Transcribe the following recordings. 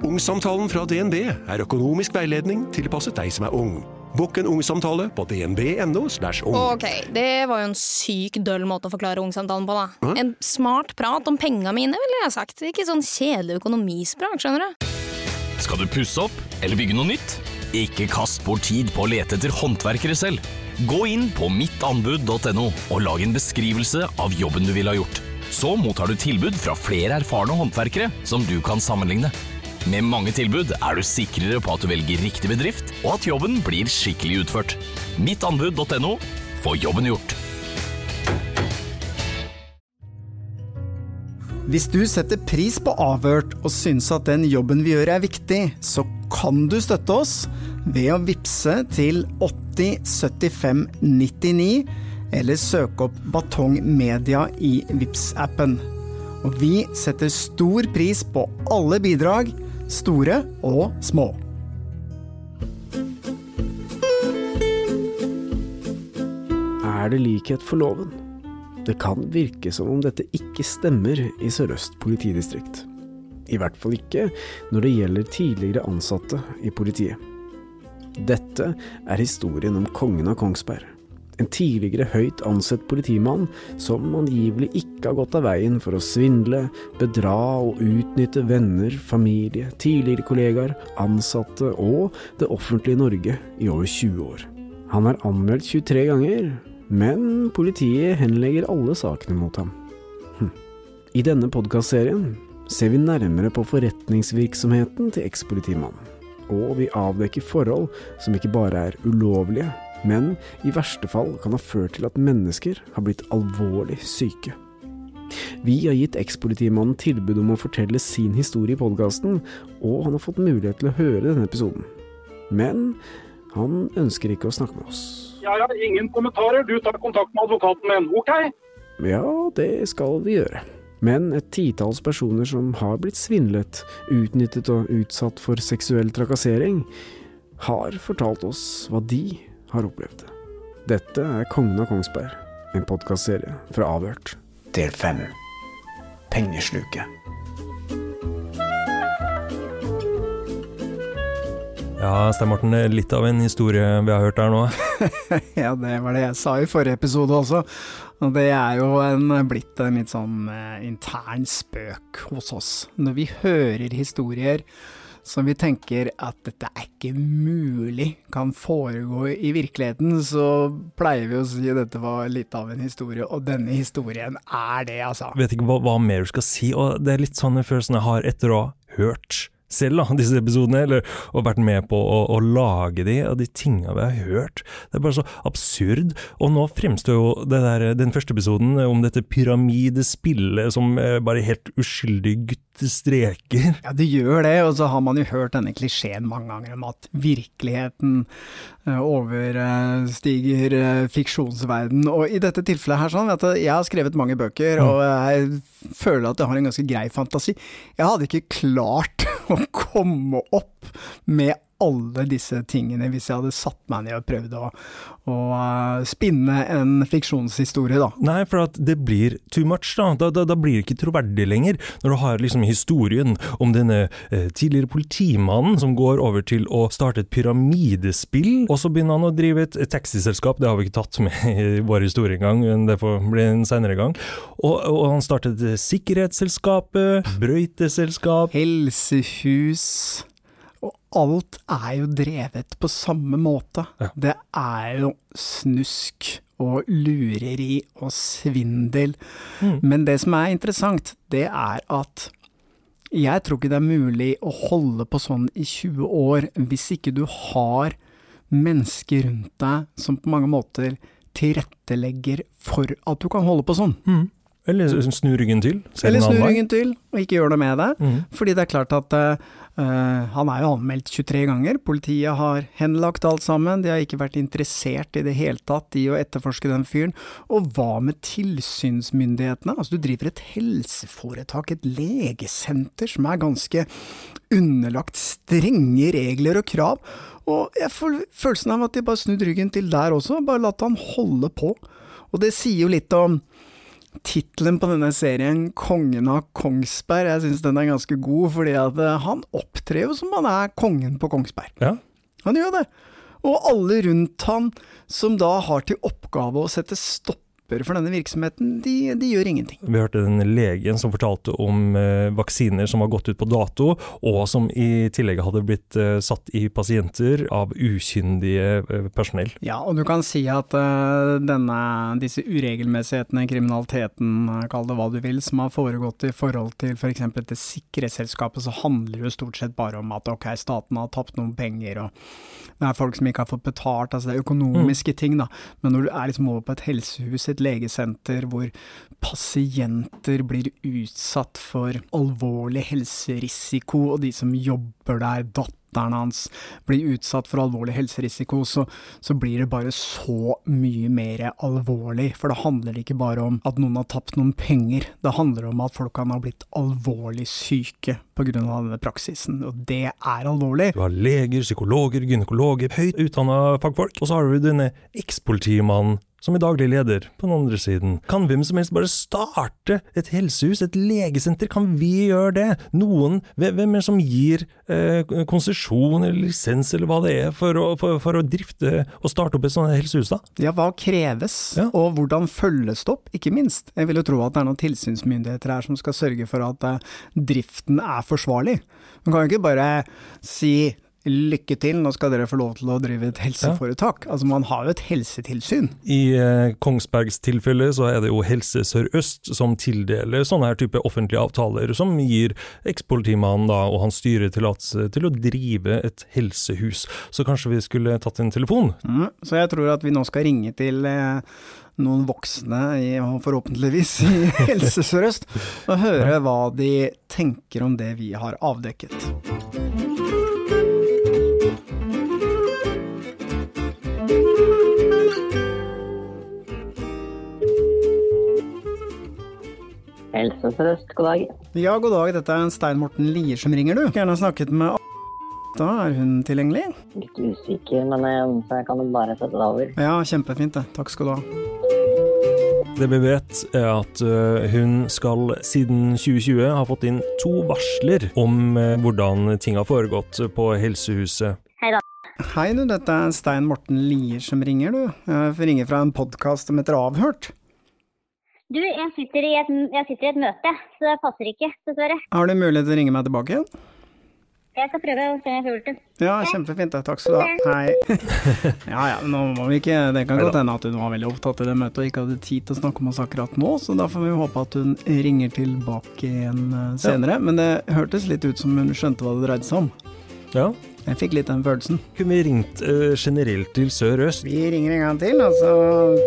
Ungsamtalen fra DNB er økonomisk veiledning tilpasset deg som er ung. Bukk en ungsamtale på dnb.no. ung. Ok, det var jo en syk døll måte å forklare ungsamtalen på, da. En smart prat om penga mine, ville jeg sagt. Ikke sånn kjedelig økonomisprat, skjønner du. Skal du pusse opp eller bygge noe nytt? Ikke kast bort tid på å lete etter håndverkere selv. Gå inn på mittanbud.no og lag en beskrivelse av jobben du ville ha gjort. Så mottar du tilbud fra flere erfarne håndverkere som du kan sammenligne. Med mange tilbud er du sikrere på at du velger riktig bedrift, og at jobben blir skikkelig utført. Mittanbud.no få jobben gjort. Hvis du setter pris på Avhørt og syns at den jobben vi gjør er viktig, så kan du støtte oss ved å vippse til 8075 99, eller søke opp Batong Media i vips appen Og vi setter stor pris på alle bidrag, store og små. Er det likhet for loven? Det kan virke som om dette ikke stemmer i Sør-Øst politidistrikt. I hvert fall ikke når det gjelder tidligere ansatte i politiet. Dette er historien om kongen av Kongsberg. En tidligere høyt ansett politimann som angivelig ikke har gått av veien for å svindle, bedra og utnytte venner, familie, tidligere kollegaer, ansatte og det offentlige Norge i over 20 år. Han er anmeldt 23 ganger, men politiet henlegger alle sakene mot ham. Hm. I denne podkastserien ser vi nærmere på forretningsvirksomheten til ekspolitimannen, og vi avdekker forhold som ikke bare er ulovlige, men i verste fall kan ha ført til at mennesker har blitt alvorlig syke. Vi har gitt ekspolitimannen tilbud om å fortelle sin historie i podkasten, og han har fått mulighet til å høre denne episoden. Men han ønsker ikke å snakke med oss. Jeg har ingen kommentarer. Du tar kontakt med advokaten min, ok? Ja, det skal vi gjøre. Men et titalls personer som har blitt svindlet, utnyttet og utsatt for seksuell trakassering, har fortalt oss hva de har opplevd. det. Dette er Kongen av Kongsberg, en podkastserie fra Avhørt. Del fem. Pengesluket. Ja, Stein Morten, litt av en historie vi har hørt her nå. Ja, det var det jeg sa i forrige episode også. Og det er jo en, blitt en litt sånn eh, intern spøk hos oss. Når vi hører historier som vi tenker at dette er ikke mulig kan foregå i virkeligheten, så pleier vi å si at dette var litt av en historie, og denne historien er det, altså. Vet ikke hva, hva mer du skal si, og det er litt sånn følelsen jeg har etter å ha hørt selv da, disse episodene, eller og vært med på å, å lage de, og de tinga vi har hørt. Det er bare så absurd. Og nå fremstår jo det der, den første episoden om dette pyramidespillet som eh, bare helt uskyldige guttestreker. Ja, det gjør det, og så har man jo hørt denne klisjeen mange ganger om at virkeligheten eh, overstiger eh, fiksjonsverden. Og i dette tilfellet her sånn, vet du, jeg har skrevet mange bøker, og jeg føler at jeg har en ganske grei fantasi. Jeg hadde ikke klart å komme opp med alle disse tingene hvis jeg hadde satt meg ned og prøvd å, å uh, spinne en fiksjonshistorie, da. Nei, for det blir too much, da. Da, da, da blir det ikke troverdig lenger. Når du har liksom historien om denne eh, tidligere politimannen som går over til å starte et pyramidespill, og så begynner han å drive et taxiselskap, det har vi ikke tatt med i vår historie engang, men det får bli en senere gang. Og, og han startet Sikkerhetsselskapet, brøyteselskap Helsehus og alt er jo drevet på samme måte. Ja. Det er jo snusk og lureri og svindel. Mm. Men det som er interessant, det er at jeg tror ikke det er mulig å holde på sånn i 20 år hvis ikke du har mennesker rundt deg som på mange måter tilrettelegger for at du kan holde på sånn. Mm. Eller snu ryggen til. Eller snu ryggen til, og ikke gjør noe med det. Mm. Fordi det er klart at uh, han er jo anmeldt 23 ganger. Politiet har henlagt alt sammen. De har ikke vært interessert i det hele tatt i å etterforske den fyren. Og hva med tilsynsmyndighetene? Altså du driver et helseforetak, et legesenter, som er ganske underlagt strenge regler og krav. Og jeg får følelsen av at de bare snudde ryggen til der også, bare latt han holde på. Og det sier jo litt om Tittelen på denne serien, 'Kongen av Kongsberg', jeg syns den er ganske god, fordi at eh, han opptrer jo som han er kongen på Kongsberg. Ja. Han gjør det. Og alle rundt han som da har til oppgave å sette stopp stopper for denne virksomheten, de, de, gjør ingenting. Vi hørte den legen som fortalte om eh, vaksiner som har gått ut på dato, og som i tillegg hadde blitt eh, satt i pasienter av ukyndige eh, personell. Ja, og du kan si at uh, denne, disse uregelmessighetene, kriminaliteten, kall det hva du vil, som har foregått i forhold til f.eks. For til sikkerhetsselskapet, så handler det jo stort sett bare om at ok, staten har tapt noen penger, og det er folk som ikke har fått betalt, altså det er økonomiske mm. ting, da. Men når du er liksom over på et helsehus, et legesenter hvor pasienter blir utsatt for alvorlig helserisiko, og de som jobber der, datt datteren hans blir utsatt for alvorlig helserisiko, så, så, blir det bare så mye mer alvorlig. For det handler ikke bare om at noen har tapt noen penger, det handler om at folk kan ha blitt alvorlig syke pga. denne praksisen, og det er alvorlig. Du har leger, psykologer, gynekologer, høyt utdanna fagfolk, og så har du denne ekspolitimannen som er daglig leder på den andre siden. Kan hvem som helst bare starte et helsehus, et legesenter? Kan vi gjøre det? Noen, hvem er det som gir eh, konsesjon eller lisens eller hva det er for å, for, for å, drifte og starte opp et sånt helsehus, da? Ja, hva kreves, ja. og hvordan følges det opp, ikke minst. Jeg vil jo tro at det er noen tilsynsmyndigheter her som skal sørge for at eh, driften er forsvarlig. Man kan jo ikke bare si lykke til, nå skal dere få lov til å drive et helseforetak. Altså man har jo et helsetilsyn. I eh, Kongsbergs tilfelle så er det jo Helse Sør-Øst som tildeler sånne her type offentlige avtaler, som gir ekspolitimannen da og hans styre tillatelse til å drive et helsehus. Så kanskje vi skulle tatt en telefon? Mm, så jeg tror at vi nå skal ringe til eh, noen voksne, i, forhåpentligvis, i Helse Sør-Øst, og høre hva de tenker om det vi har avdekket. Helse Sør-Øst, god dag. Ja, god dag. Dette er Stein Morten Lier som ringer, du. Gjerne snakket med da er hun tilgjengelig? Litt usikker, men jeg kan bare sette det over. Ja, kjempefint det. Takk skal du ha. Det vi vet, er at eh, hun skal siden 2020 ha fått inn to varsler om eh, hvordan ting har foregått på helsehuset. Hei da. Hei du, dette er Stein Morten Lier som ringer, du. Jeg ringer fra en podkast som heter Avhørt. Du, jeg sitter, et, jeg sitter, i et, møte, så det passer ikke, dessverre. Har du mulighet til å ringe meg tilbake igjen? Jeg skal prøve å se om jeg får det Ja, kjempefint. Takk skal du ha. Hei. Ja ja, nå må vi ikke Det kan godt hende at hun var veldig opptatt i det møtet og ikke hadde tid til å snakke med oss akkurat nå, så da får vi håpe at hun ringer tilbake igjen eh, senere. Men det hørtes litt ut som hun skjønte hva det dreide seg om. Ja, jeg fikk litt den følelsen. Kunne vi ringt uh, generelt til Sør-Øst? Vi ringer en gang til, og så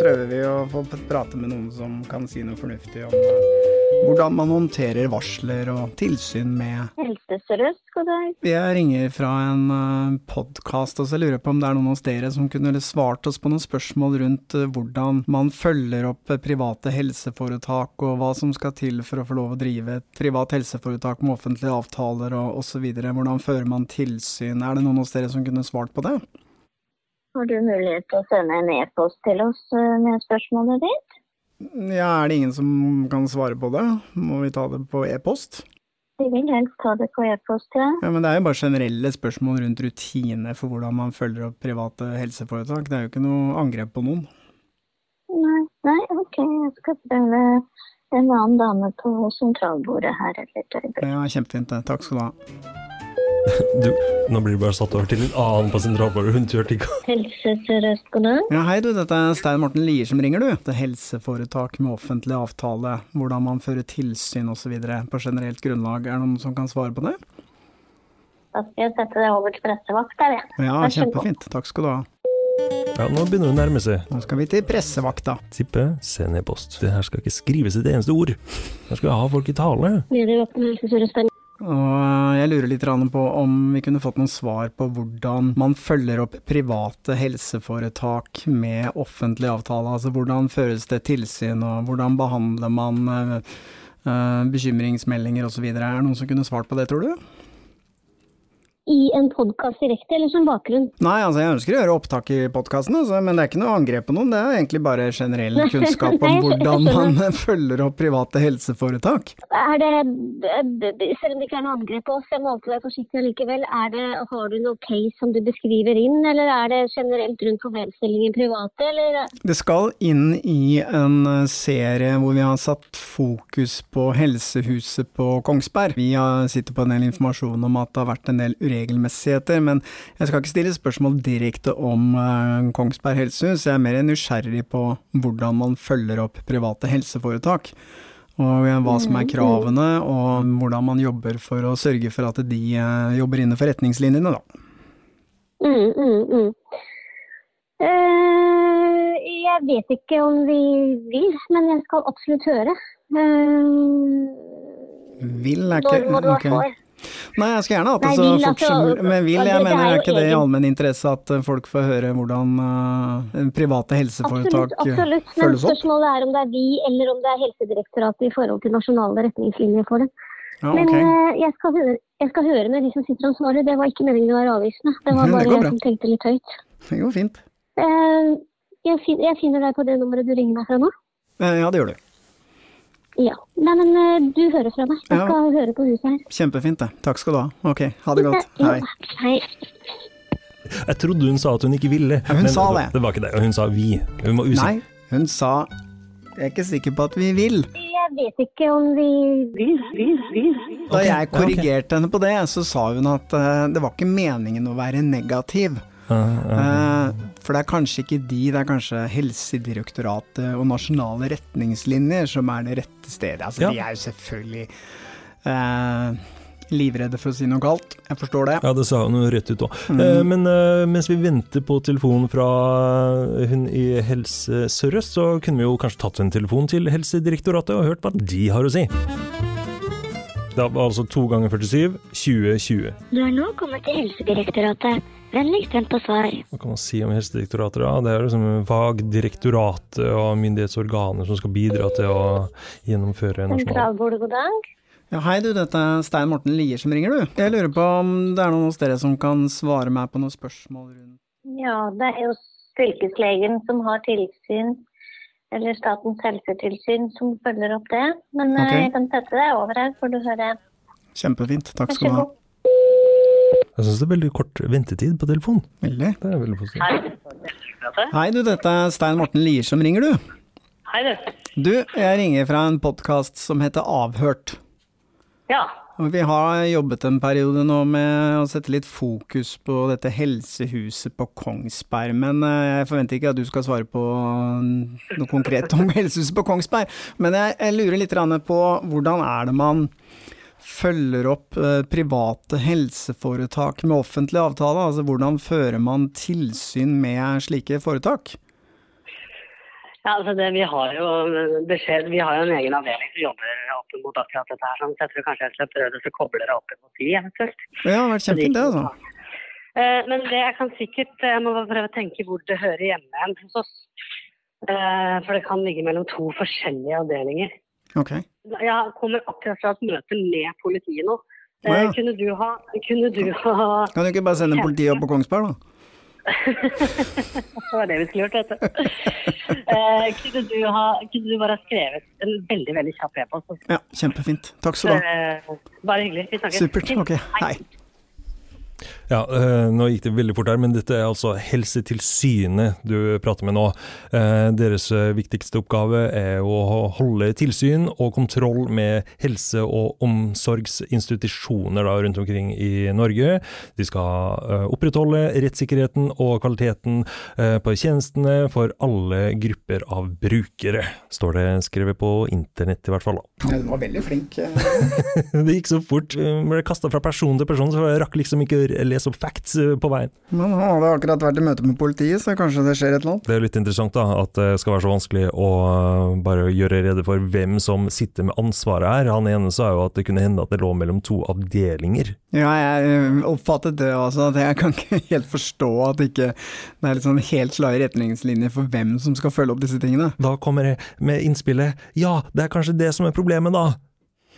prøver vi å få prate med noen som kan si noe fornuftig om uh, hvordan man håndterer varsler og tilsyn med Helse Sør-Øst, god dag. Jeg ringer fra en uh, eh, podkast, og så lurer jeg på om det er noen hos dere som kunne svart oss på noen spørsmål rundt uh, hvordan man følger opp uh, private helseforetak, og hva som skal til for å få lov å drive et privat helseforetak med offentlige avtaler og osv. Hvordan fører man tilsyn? Er det noen hos dere som kunne svart på det? Har du mulighet til å sende en e-post til oss med spørsmålet ditt? Ja, Er det ingen som kan svare på det? Må vi ta det på e-post? Vi vil helst ta det på e-post, ja. ja. Men det er jo bare generelle spørsmål rundt rutiner for hvordan man følger opp private helseforetak. Det er jo ikke noe angrep på noen. Nei, nei, ok. Jeg skal prøve en annen dame på sentralbordet her et lite øyeblikk. Ja, kjempefint. Takk skal du ha. Du, nå blir du bare satt over til en annen på sentralbordet. Hun turte ikke Helse Sør-Øst, god dag. Ja, hei du, dette er Stein Morten Lier som ringer, du. Det er helseforetak med offentlig avtale, hvordan man fører tilsyn osv. på generelt grunnlag. Er det noen som kan svare på det? Da skal jeg sette det over til pressevakt, der, jeg. Ja, kjempefint. Takk skal du ha. Ja, nå begynner det å nærme seg. Nå skal vi til pressevakta. Tippe, send e-post. Det her skal ikke skrives et eneste ord. Her skal jeg ha folk i tale. Og eh, jeg lurer litt på om vi kunne fått noen svar på hvordan man følger opp private helseforetak med offentlig avtale. Altså hvordan føres det tilsyn, og hvordan behandler man eh, eh, bekymringsmeldinger osv. Er det noen som kunne svart på det, tror du? I en podkast direkte, eller som bakgrunn? Nei, altså jeg ønsker å gjøre opptak i podkasten, altså, men det er ikke noe angrep på noen. Det er egentlig bare generell kunnskap om hvordan man følger opp private helseforetak. Er det, selv om det ikke er noe angrep på oss, jeg må alltid være forsiktig likevel, er det, har du noe case som du beskriver inn, eller er det generelt rundt problemstillingen private, eller? Det skal inn i en serie hvor vi har satt fokus på helsehuset på Kongsberg. Vi sitter på en del informasjon om at det har vært en del uregelmessigheter, men jeg skal ikke stille spørsmål direkte om uh, Kongsberg helsehus. Jeg er mer nysgjerrig på hvordan man følger opp private helseforetak. Og uh, hva som er kravene, og hvordan man jobber for å sørge for at de uh, jobber innenfor retningslinjene, da. Mm, mm, mm. jeg vet ikke om vi vil, men jeg skal absolutt høre. vil er ikke Når Nei, jeg skal gjerne hatt det så fort som mulig. Men vil, jeg mener er ikke det i allmenn interesse at eh, folk får høre hvordan uh, private helseforetak absolutt, absolutt. følges opp? Absolutt, Men spørsmålet er om det er vi eller om det er Helsedirektoratet i forhold til nasjonale retningslinjer for det. Ja, okay. Men uh, jeg, skal høre, jeg, skal høre, med de som sitter ansvarlig. Det var ikke meningen å være avvisende. Det var bare det jeg som tenkte litt høyt. Det går fint. Jeg, fin, jeg finner deg på det nummeret du ringer meg fra nå. Ja, det gjør du. Ja. Nei, men eh, du hører fra meg. Jeg skal ja. høre på huset her. Kjempefint, det. Takk skal du ha. Ok, ha det godt. Hei. Hei. Jeg trodde hun sa at hun ikke ville. Ja, hun men sa det. Det var ikke det. Hun sa vi. Hun var usikker. Nei, hun sa jeg er ikke sikker på at vi vil. Jeg vet ikke om vi vil, vil, vil. Da jeg korrigerte henne på det, så sa hun at uh, det var ikke meningen å være negativ. Uh, for det er kanskje ikke de, det er kanskje Helsedirektoratet og nasjonale retningslinjer som er det rette stedet. Altså, ja. De er jo selvfølgelig uh, livredde for å si noe galt. Jeg forstår det. Ja, det sa hun rett ut òg. Mm. Eh, men mens vi venter på telefonen fra hun i Helse Sør-Øst, så kunne vi jo kanskje tatt en telefon til Helsedirektoratet og hørt hva de har å si. Det var altså to ganger 47, 2020. Du er nå kommet til Helsedirektoratet. Vennligst vent på svar. Hva kan man si om Helsedirektoratet? da? Det er liksom fagdirektoratet og myndighetsorganer som skal bidra til å gjennomføre nasjonal Sentralbordet, god dag. Ja, hei du, dette er Stein Morten Lier som ringer, du. Jeg lurer på om det er noen hos dere som kan svare meg på noen spørsmål rundt Ja, det er jo fylkeslegen som har tilsyn eller Statens helsetilsyn som følger opp det. Men eh, okay. jeg kan sette deg over her, får du høre. Kjempefint. Takk skal du ha. Jeg syns det er veldig kort ventetid på telefon. Veldig. Det er veldig positivt. Hei du, dette er Stein Morten Lier som ringer, du. Hei du. Du, jeg ringer fra en podkast som heter Avhørt. Ja. Vi har jobbet en periode nå med å sette litt fokus på dette helsehuset på Kongsberg. Men eh, jeg forventer ikke at du skal svare på noe konkret om helsehuset på Kongsberg. Men jeg lurer litt på hvordan er det man følger opp eh, private helseforetak med offentlig avtale? Altså hvordan fører man tilsyn med slike foretak? Ja, altså det, vi har jo beskjed, vi har jo en egen avdeling som jobber opp mot akkurat dette her. Sånn, så jeg tror kanskje jeg skal prøve å koble dere opp mot de eventuelt. Ja, det har vært kjempefint det, altså. Eh, men det jeg kan sikkert Jeg må bare prøve å tenke hvor det hører hjemme hos oss. Eh, for det kan ligge mellom to forskjellige avdelinger. Okay. Jeg kommer akkurat fra et møte med politiet nå. Oh, ja. kunne, du ha, kunne du ha Kan du ikke bare sende politiet opp på Kongsberg, da? Det var det vi skulle gjort, vet du. Eh, kunne, du ha, kunne, du bare ha skrevet en veldig veldig kjapp e-post? Ja, kjempefint. Takk skal du ha. Eh, bare hyggelig. Vi snakkes. Supert. Ok, hei. Ja, øh, nå gikk det veldig fort her, men dette er altså Helsetilsynet du prater med nå. Eh, deres eh, viktigste oppgave er å holde tilsyn og kontroll med helse- og omsorgsinstitusjoner da, rundt omkring i Norge. De skal opprettholde rettssikkerheten og kvaliteten på tjenestene for alle grupper av brukere, står det skrevet på internett i hvert fall. Ja, du var veldig flink. det gikk så fort. Jeg ble kasta fra person til person, så jeg rakk liksom ikke lese lese opp facts eh, på veien. Men han hadde akkurat vært i møte med politiet, så kanskje det skjer et eller annet? Det er jo litt interessant da, at det skal være så vanskelig å eh, bare gjøre rede for hvem som sitter med ansvaret her. Han ene sa jo at det kunne hende at det lå mellom to avdelinger. Ja, jeg eh, oppfattet det også, at jeg kan ikke helt forstå at ikke det er litt sånn helt klare retningslinjer for hvem som skal følge opp disse tingene. Da kommer jeg med innspillet ja, det er kanskje det som er problemet, da.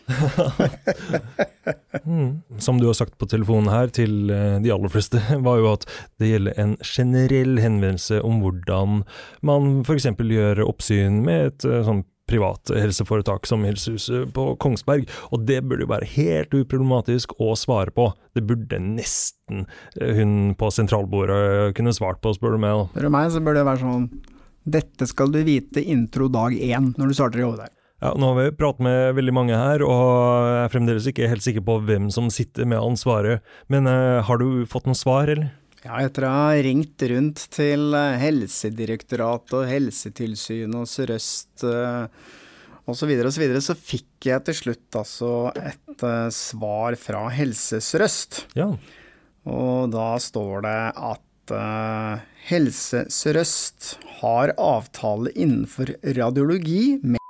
mm. Som du har sagt på telefonen her til eh, de aller fleste, var jo at det gjelder en generell henvendelse om hvordan man f.eks. gjør oppsyn med et eh, sånn privat helseforetak som Helsehuset på Kongsberg, og det burde jo være helt uproblematisk å svare på. Det burde nesten eh, hun på sentralbordet kunne svart på, spør du meg. Spør du meg, så burde det være sånn Dette skal du vite intro dag én når du starter å jobbe der. Ja, nå har vi pratet med veldig mange her, og jeg er fremdeles ikke helt sikker på hvem som sitter med ansvaret. Men uh, har du fått noe svar, eller? Ja, etter å ha ringt rundt til eh, Helsedirektoratet og Helsetilsynet og Sør-Øst uh, osv., så, så, så fikk jeg til slutt altså et uh, svar fra Helse Sør-Øst. Ja. Og da står det at uh, Helse Sør-Øst har avtale innenfor radiologi med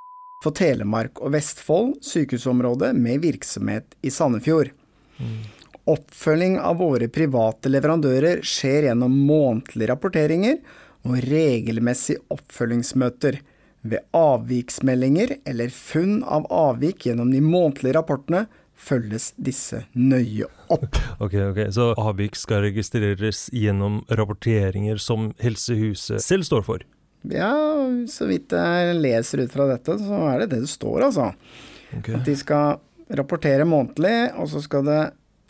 for Telemark og Vestfold sykehusområde med virksomhet i Sandefjord. Mm. Oppfølging av våre private leverandører skjer gjennom månedlige rapporteringer og regelmessige oppfølgingsmøter. Ved avviksmeldinger eller funn av avvik gjennom de månedlige rapportene følges disse nøye opp. Ok, ok, Så avvik skal registreres gjennom rapporteringer som Helsehuset selv står for? Ja, så vidt jeg leser ut fra dette, så er det det det står, altså. Okay. At de skal rapportere månedlig, og så skal det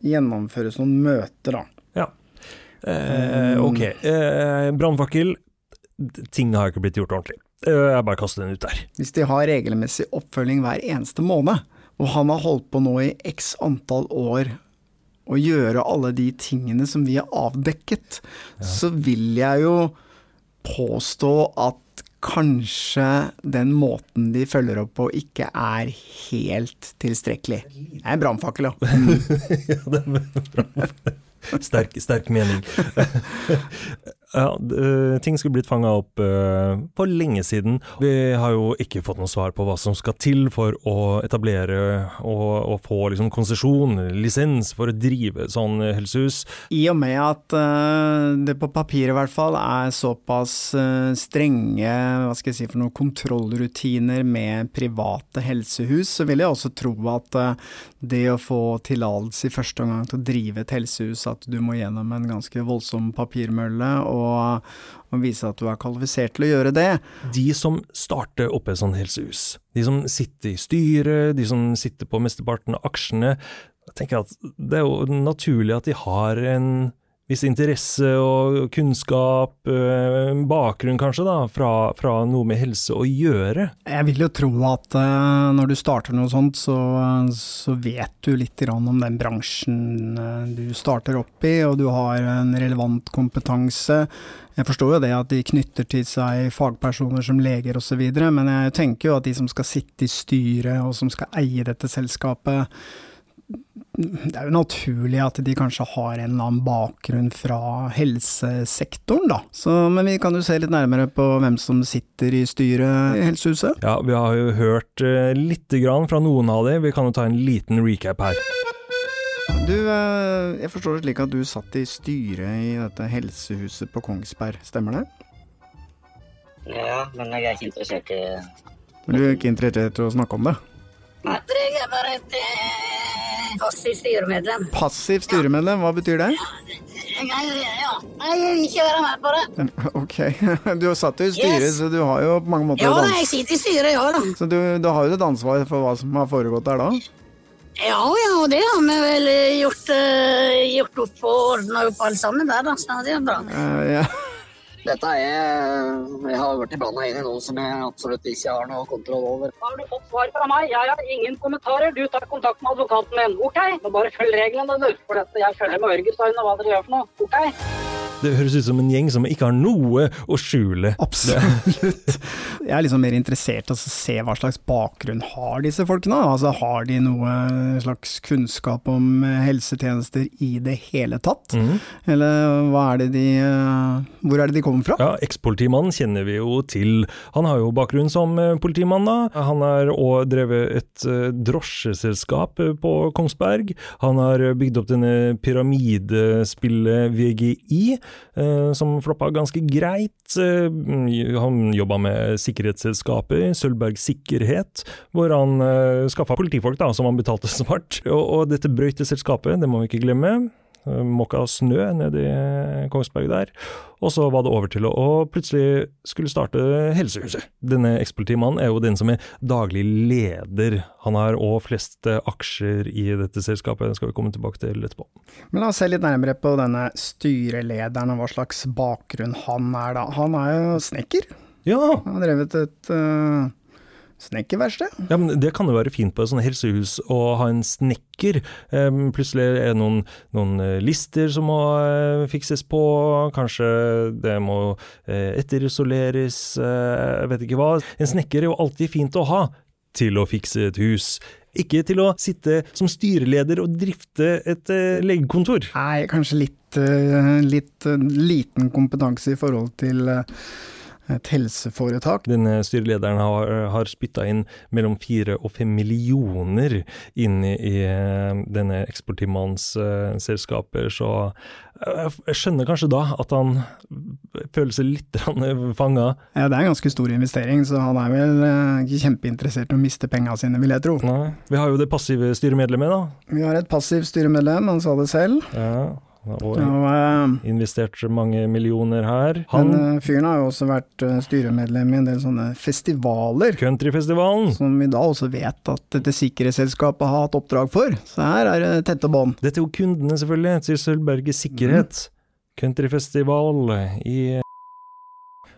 gjennomføres noen møter, da. Ja. Eh, ok. Eh, Brannfakkel. Ting har ikke blitt gjort ordentlig. Eh, jeg bare kaster den ut der. Hvis de har regelmessig oppfølging hver eneste måned, og han har holdt på nå i x antall år å gjøre alle de tingene som vi har avdekket, ja. så vil jeg jo påstå at kanskje den måten de følger opp på, ikke er helt tilstrekkelig. Det er en brannfakkel, ja. ja, det er brannfakkel. Sterk, sterk mening. ja, ting skulle blitt fanga opp for lenge siden. Vi har jo ikke fått noe svar på hva som skal til for å etablere og, og få liksom, konsesjon, lisens, for å drive sånn helsehus. I og med at uh, det på papiret i hvert fall er såpass strenge hva skal jeg si for noen kontrollrutiner med private helsehus, så vil jeg også tro at det å få tillatelse i første omgang til å drive et helsehus, at du må gjennom en ganske voldsom papirmølle og, og, vise at du er kvalifisert til å gjøre det. De som starter opp et sånt helsehus, de som sitter i styret, de som sitter på mesteparten av aksjene, jeg tenker at det er jo naturlig at de har en viss interesse og kunnskap, eh, bakgrunn kanskje, da, fra, fra, noe med helse å gjøre? Jeg vil jo tro at uh, når du starter noe sånt, så, så vet du litt om den bransjen uh, du starter opp i, og du har en relevant kompetanse. Jeg forstår jo det at de knytter til seg fagpersoner som leger osv., men jeg tenker jo at de som skal sitte i styret og som skal eie dette selskapet, det er jo naturlig at de kanskje har en eller annen bakgrunn fra helsesektoren, da. Så, men vi kan jo se litt nærmere på hvem som sitter i styret i Helsehuset. Ja, vi har jo hørt uh, lite grann fra noen av dem. Vi kan jo ta en liten recap her. Du, uh, jeg forstår det slik at du satt i styret i dette helsehuset på Kongsberg, stemmer det? Ja, men jeg er ikke interessert i Men du er ikke interessert i å snakke om det? Nei, jeg er bare et Passivt styremedlem. Passiv styremedlem, hva betyr det? Ja, jeg vil ikke være med på det. Ok, du har satt jo i styret, yes. så du har jo på mange måter Ja da, jeg sitter i styret, ja da. Så du, du har jo et ansvar for hva som har foregått der da? Ja ja, det har vi vel gjort, uh, gjort opp og ordna opp alle sammen der, da. Så det er bra. Uh, ja. Dette er Jeg har vært blanda inn i noe som jeg absolutt ikke har noe kontroll over. Har du fått svar fra meg. Jeg har ingen kommentarer. Du tar kontakt med advokaten min. OK? Nå bare følg reglene, du. For dette, jeg følger med Ørgestein og hva dere gjør for noe. OK? Det høres ut som en gjeng som ikke har noe å skjule. Absolutt. Jeg er liksom mer interessert i å se hva slags bakgrunn har disse folkene. Altså Har de noe slags kunnskap om helsetjenester i det hele tatt? Mm. Eller hva er det de Hvor er det de kommer fra? Ja, Ekspolitimannen kjenner vi jo til. Han har jo bakgrunn som politimann, da. Han har òg drevet et drosjeselskap på Kongsberg. Han har bygd opp denne pyramidespillet VGI. Eh, som floppa ganske greit. Eh, han jobba med sikkerhetsselskapet, Sølvberg Sikkerhet, hvor han uh, skaffa politifolk da, som han betalte svart. Og, og dette brøyteselskapet, det må vi ikke glemme. Eh, måka snø nede i Kongsberg der. Og så var det over til å plutselig skulle starte Helsehuset. Denne ekspolitimannen er jo den som er daglig leder. Han har òg flest aksjer i dette selskapet, det skal vi komme tilbake til etterpå. Men la oss se litt nærmere på denne styrelederen og hva slags bakgrunn han er da. Han er jo snekker. Ja. Han har drevet et uh Snekkerverksted? Ja, men Det kan jo være fint på et sånt helsehus å ha en snekker. Plutselig er det noen, noen, eh, lister som må uh, fikses på, kanskje det må uh, etterisoleres, jeg vet ikke hva. En snekker er jo alltid fint å ha til å fikse et hus. Ikke til å sitte som styreleder og drifte et legekontor. Nei, kanskje litt, litt liten kompetanse i forhold til et helseforetak. Denne styrelederen har, har spytta inn mellom fire og fem millioner inn i, i eh, denne eksportimannens uh, selskaper, så jeg, jeg skjønner kanskje da at han føler seg litt fanga. Ja, det er en ganske stor investering, så han er vel ikke kjempeinteressert i å miste penga sine, vil jeg tro. Nei. Vi har jo det passive styremedlemmet, da. Vi har et passivt styremedlem, han sa det selv. Ja. Og ja, investert mange millioner her. Han den, fyren har jo også vært eh, styremedlem i en del sånne festivaler. Countryfestivalen. Som vi da også vet at dette sikkerhetsselskapet har hatt oppdrag for. Så her er det tette bånd. Dette er jo kundene, selvfølgelig, til Sølvberget Sikkerhet. Mm. Countryfestival i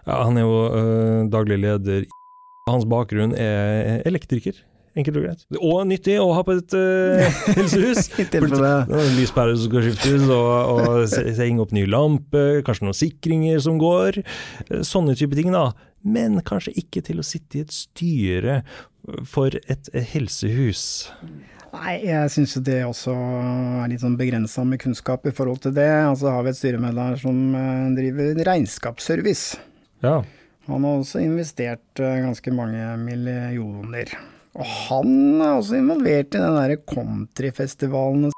Ja, han er jo øh, daglig leder. Hans bakgrunn er elektriker. Enkelt og greit. Og nyttig å ha på et uh, helsehus. Lyspærer som skal skiftes, og, og henge opp ny lampe, kanskje noen sikringer som går. Eh, sånne type ting, da. Men kanskje ikke til å sitte i et styre for et helsehus. Nei, jeg syns det også er litt sånn begrensa med kunnskap i forhold til det. Altså har vi et styremedlem som eh, driver regnskapsservice. Ja. Han har også investert ganske mange millioner. Og han er også involvert i den derre countryfestivalen og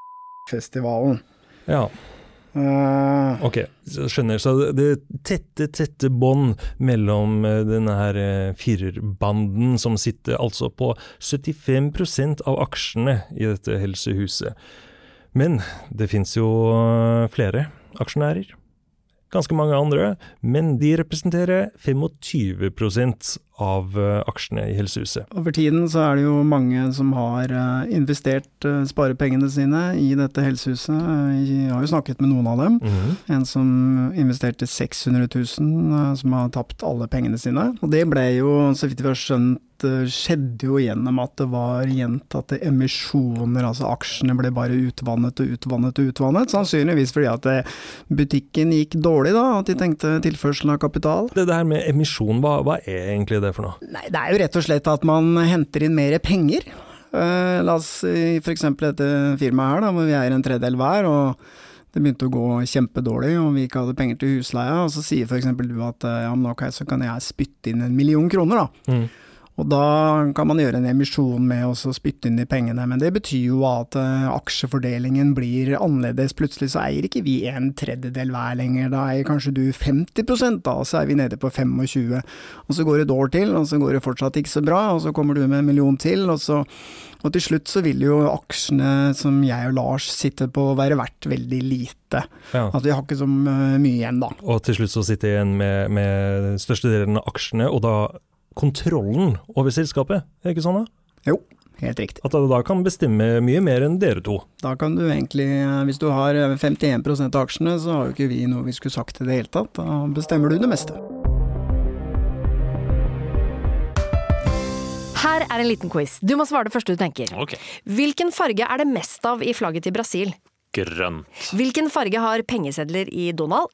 festivalen. Ja. Uh, ok, skjønner. Så det er tette, tette bånd mellom eh, denne her eh, firerbanden, som sitter altså på 75% av aksjene i dette helsehuset. Men det fins jo flere aksjonærer ganske mange andre, men de representerer 25 av eh, aksjene i Helsehuset. Over tiden så er det jo mange som har eh, investert eh, sparepengene sine i dette helsehuset. Jeg har jo snakket med noen av dem. Mm -hmm. En som investerte 600 000, som har tapt alle pengene sine. Og det ble jo, så vidt vi har skjønt, skjedde jo gjennom at det var gjentatte emisjoner, altså aksjene ble bare utvannet og utvannet og utvannet. Sannsynligvis fordi at butikken gikk dårlig, da, at de tenkte tilførsel av kapital. Det der med emisjon, hva, hva er egentlig det for noe? Nei, Det er jo rett og slett at man henter inn mer penger. Uh, la oss si f.eks. dette firmaet her, da, hvor vi er en tredjedel hver. og det begynte å gå kjempedårlig, og vi ikke hadde penger til husleia. Og så sier f.eks. du at eh, ja, men ok, så kan jeg spytte inn en million kroner, da. Mm. Og da kan man gjøre en emisjon med å spytte inn de pengene, men det betyr jo at uh, aksjefordelingen blir annerledes. Plutselig så eier ikke vi en tredjedel hver lenger, da eier kanskje du 50 da, så er vi nede på 25. Og så går det et år til, og så går det fortsatt ikke så bra, og så kommer du med en million til, og så og til slutt så vil jo aksjene som jeg og Lars sitter på være verdt veldig lite. Ja. At vi har ikke så mye igjen da. Og til slutt så sitter jeg igjen med, med størstedelen av aksjene, og da kontrollen over selskapet, er det ikke sånn da? Jo, helt riktig. At du da kan bestemme mye mer enn dere to? Da kan du egentlig, hvis du har 51 av aksjene, så har jo ikke vi noe vi skulle sagt i det hele tatt. Da bestemmer du det meste. Her er en liten quiz. Du må svare det første du tenker. Okay. Hvilken farge er det mest av i flagget til Brasil? Grønt. Hvilken farge har pengesedler i Donald?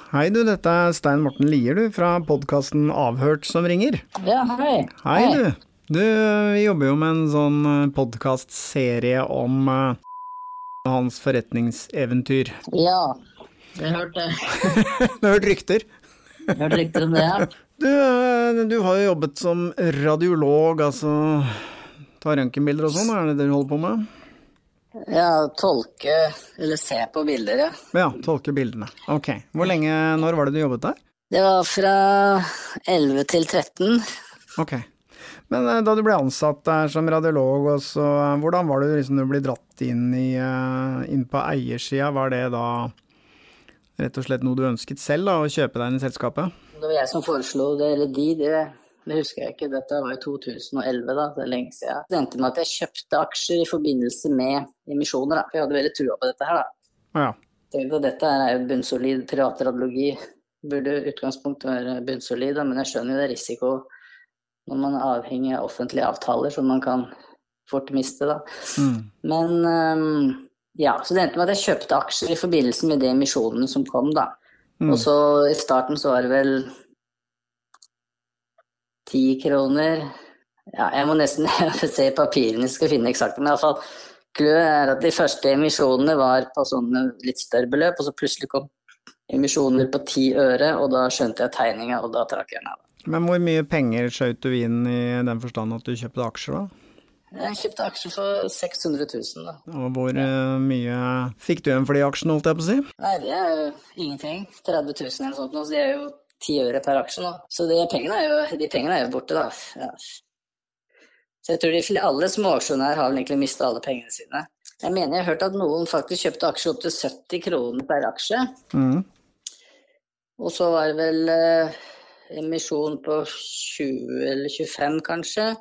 Hei du, dette er Stein Morten Lier du, fra podkasten Avhørt som ringer. Ja, hei. Hei, hei. du. Du, vi jobber jo med en sånn eh, podkastserie om uh, hans forretningseventyr. Ja, jeg hørte Du har hørt rykter? Jeg har hørt rykter om det, ja. Du, du har jo jobbet som radiolog, altså ta røntgenbilder og sånn, er det det du holder på med? Ja, tolke eller se på bilder, ja. Ja, tolke bildene. Ok. Hvor lenge, når var det du jobbet der? Det var fra 11 til 13. Ok. Men eh, da du ble ansatt der som radiolog, også, hvordan var det liksom du ble dratt inn, i, eh, inn på eiersida? Var det da rett og slett noe du ønsket selv, da, å kjøpe deg inn i selskapet? Det var jeg som foreslo det, eller de. Det det husker jeg ikke, dette var i 2011, da, det er lenge siden. Det endte med at jeg kjøpte aksjer i forbindelse med emisjoner, da. For jeg hadde veldig trua på dette her, da. Ja. Tenkte, dette er jo bunnsolid privatradiologi. Burde utgangspunktet være bunnsolid, da, men jeg skjønner jo det er risiko når man er avhengig av offentlige avtaler som man kan fort miste, da. Mm. Men um, ja, så det endte med at jeg kjøpte aksjer i forbindelse med de emisjonene som kom, da. Mm. Og så i starten så var det vel ti kroner Ja, jeg må nesten se papirene skal finne eksakt, men iallfall Clouet er at de første emisjonene var på sånne litt større beløp, og så plutselig kom emisjoner på ti øre, og da skjønte jeg tegninga, og da trakk jeg ned. Men hvor mye penger skjøt du inn i den forstand at du kjøpte aksjer, da? Jeg kjøpte aksjer for 600 000, da. Og hvor ja. mye fikk du igjen for de aksjene, holdt jeg på å si? Nei, det er jo ingenting. 30 000 eller noe sånt, så de er jo ti øre per aksje nå. Så de pengene er jo, de pengene er jo borte, da. Ja. Så jeg tror de, alle småaksjonærer har vel egentlig mista alle pengene sine. Jeg mener jeg har hørt at noen faktisk kjøpte aksjer opp til 70 kroner per aksje. Mm. Og så var det vel eh, emisjon på 20 eller 25, kanskje.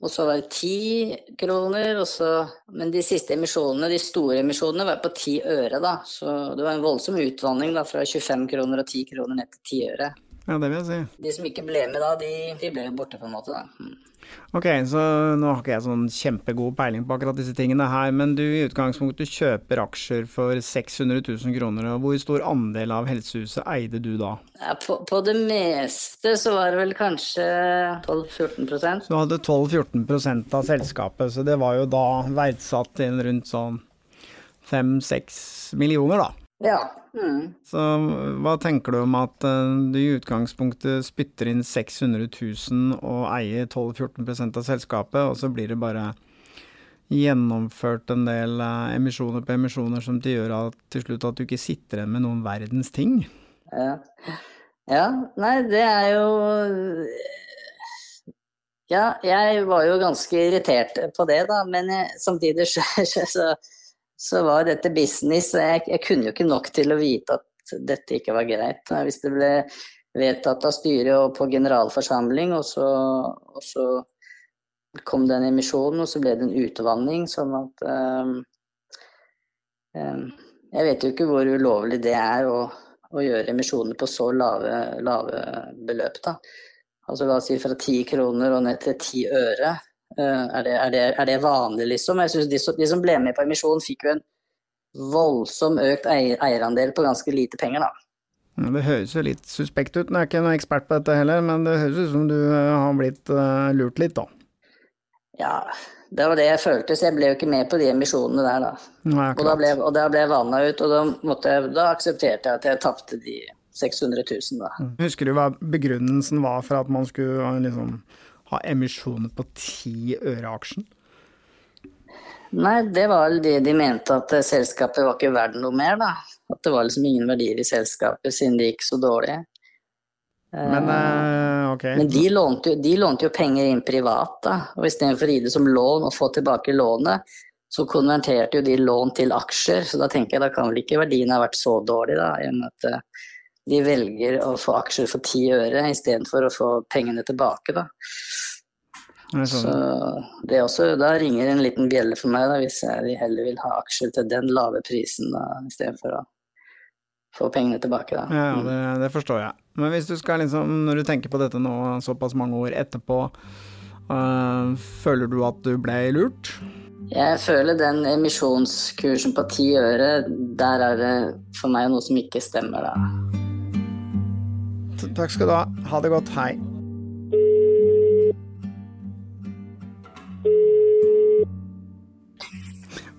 Og så var det 10 kroner, så, men de siste emisjonene, de store emisjonene, var på 10 øre, da. Så det var en voldsom utvanning da, fra 25 kroner og 10 kroner ned til 10 øre. Ja, det vil jeg si. De som ikke ble med da, de, de ble jo borte, på en måte, da. Mm. Ok, så nå har ikke jeg sånn kjempegod peiling på akkurat disse tingene her, men du i utgangspunktet kjøper aksjer for 600 000 kroner, og hvor stor andel av Helsehuset eide du da? Ja, på, på, det meste så var det vel kanskje 12-14 Så du hadde 12-14% av selskapet, så det var jo da verdsatt til rundt sånn 5-6 millioner, da? Ja. Mm. Så hva tenker du om at uh, du i utgangspunktet spytter inn 600 000 og eier 12-14% av selskapet, og så blir det bare gjennomført en del uh, emisjoner på emisjoner som til gjør at, til slutt at du ikke sitter igjen med noen verdens ting? Ja. ja. Nei, det er jo Ja, jeg var jo ganske irritert på det, da, men jeg, samtidig så, så så var dette business. jeg, jeg, kunne jo ikke nok til å vite at dette ikke var greit. Hvis det ble vedtatt av styret og på generalforsamling, og så, og så kom det en emisjon, og så ble det en utvanning, sånn at um, um, Jeg vet jo ikke hvor ulovlig det er å, å gjøre emisjoner på så lave, lave beløp, da. Altså la oss si fra ti kroner og ned til ti øre. Eh, er det, er, det, er det, vanlig, liksom? Jeg synes de, de, som ble med på permisjon, fikk jo en voldsom økt eierandel på ganske lite penger, da. Det høres jo litt suspekt ut. Jeg er ikke noen ekspert på dette heller, men det høres ut som du eh, har blitt uh, lurt litt, da. Ja, det var det jeg følte, så jeg ble jo ikke med på de emisjonene der, da. Nei, og, da ble, og da ble jeg vanna ut, og da, jeg, da aksepterte jeg at jeg tapte de 600 000, da. Mm. Husker du hva begrunnelsen var for at man skulle liksom ha emisjoner på ti øre aksjen? Nei, det var vel det de mente, at selskapet var ikke verdt noe mer, da. At det var liksom ingen verdier i selskapet siden det gikk så dårlig. Men, uh, okay. Men de lånte, de lånte, jo penger inn privat, da. Og istedenfor å gi det som lån og få tilbake lånet, så konverterte jo de lån til aksjer. Så da tenker jeg da kan vel ikke verdien ha vært så dårlig, da, enn at de velger å få aksjer for ti øre istedenfor å få pengene tilbake, da. Så det også, da ringer en liten bjelle for meg, da, hvis jeg heller vil ha aksjer til den lave prisen da, istedenfor å få pengene tilbake. Da. Ja, det, det, forstår jeg. Men hvis du skal liksom, når du tenker på dette nå såpass mange år etterpå, øh, føler du at du ble lurt? Jeg føler den emisjonskursen på ti øre, der er det for meg noe som ikke stemmer, da. Takk skal du ha. Ha det godt. Hei.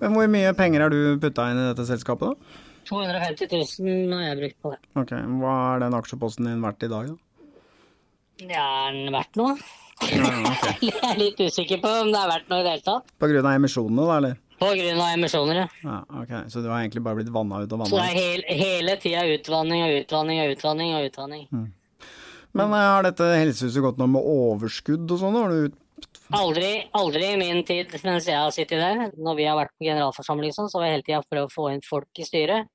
Men hvor mye penger har du putta inn i dette selskapet, da? 250 000 har jeg brukt på det. Ok, Hva er den aksjeposten din verdt i dag, da? Det er den verdt noe? Ja, okay. jeg er litt usikker på om det er verdt noe i det hele tatt. På grunn av emisjonene, da, eller? På grunn av emisjoner, ja. ja. Ok, Så du har egentlig bare blitt vanna ut og vanna ut? Så det er hele, hele tida utvanning og utvanning og utvanning og utvanning. Mm. Men eh, har dette helsehuset gått noe med overskudd og sånn? Har du Aldri, aldri i min tid mens jeg har sittet der, når vi har vært på generalforsamling sånn, så har vi hele tida prøvd å få inn folk i styret.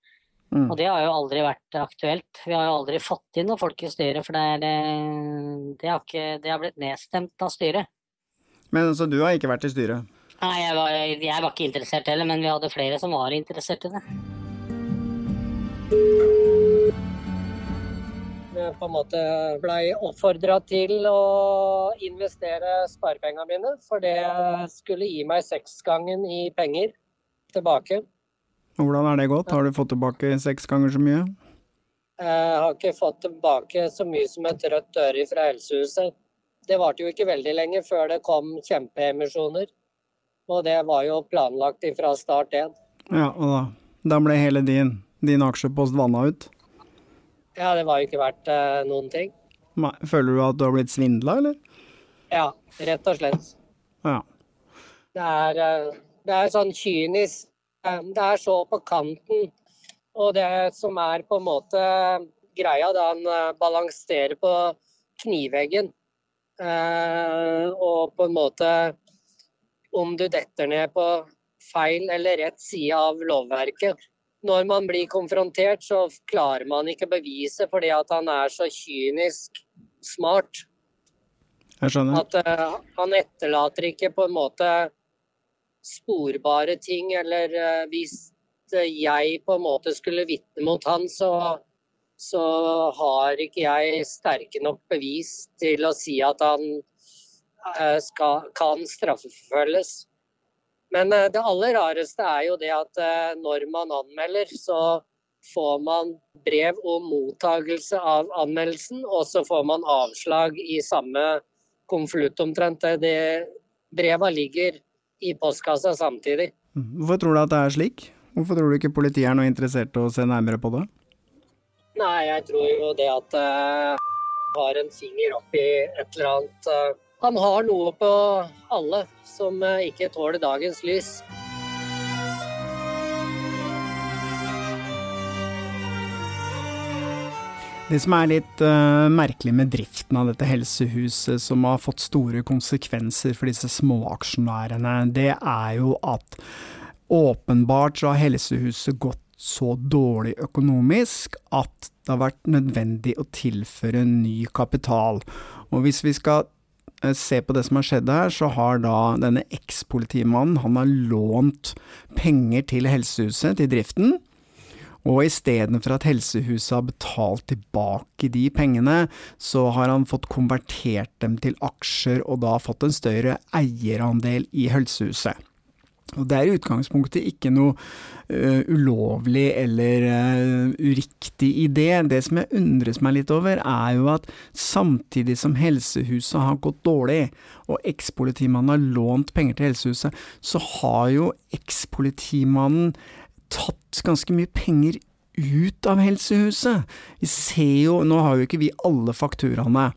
Mm. Og det har jo aldri vært aktuelt. Vi har jo aldri fått inn noen folk i styret, for det, er, det, har, ikke, det har blitt nedstemt av styret. Men så du har ikke vært i styret? Nei, jeg var, jeg var ikke interessert heller, men vi hadde flere som var interessert i det. På en måte blei oppfordra til å investere sparepengene mine, for det skulle gi meg seksgangen i penger tilbake. Hvordan er det gått? Har du fått tilbake seks ganger så mye? Jeg har ikke fått tilbake så mye som et rødt øre fra Helsehuset. Det varte jo ikke veldig lenge før det kom kjempeemisjoner. Og det var jo planlagt fra start én. Ja, og da, da ble hele din, din aksjepost vanna ut? Ja, det var jo ikke verdt uh, noen ting. Føler du at du har blitt svindla, eller? Ja, rett og slett. Ja. Det er, uh, det er sånn kynisk. Uh, det er så på kanten. Og det som er på en måte greia, da han balanserer på kniveggen. og på en måte om du detter ned på feil eller rett side av lovverket når man blir konfrontert, så klarer man ikke bevise fordi at han er så kynisk smart. Jeg skjønner. At uh, han etterlater ikke på en måte sporbare ting, eller uh, hvis jeg på en måte skulle vitne mot han, så, så har ikke jeg sterke nok bevis til å si at han skal, kan straffeforfølges. Men eh, det aller rareste er jo det at eh, når man anmelder, så får man brev om mottagelse av anmeldelsen, og så får man avslag i samme konvolutt omtrent. Det breva ligger i postkassa samtidig. Hvorfor tror du at det er slik? Hvorfor tror du ikke politiet er noe interessert i å se nærmere på det? Nei, jeg tror jo det at uh, har en finger oppi et eller annet uh, han har noe på alle som eh, ikke tåler dagens lys. Det som er litt uh, merkelig med driften av dette helsehuset, som har fått store konsekvenser for disse småaksjonærene, det er jo at åpenbart så har helsehuset gått så dårlig økonomisk at det har vært nødvendig å tilføre ny kapital. Og hvis vi skal se på det som har skjedd her, så har da denne ekspolitimannen, han har lånt penger til helsehuset, til driften. Og istedenfor at helsehuset har betalt tilbake de pengene, så har han fått konvertert dem til aksjer, og da fått en større eierandel i helsehuset. Og Det er i utgangspunktet ikke noe uh, ulovlig eller uh, uriktig idé. Det som jeg undres meg litt over, er jo at samtidig som helsehuset har gått dårlig, og ekspolitimannen har lånt penger til helsehuset, så har jo ekspolitimannen tatt ganske mye penger ut av helsehuset. Vi ser jo, nå har jo ikke vi alle fakturaene,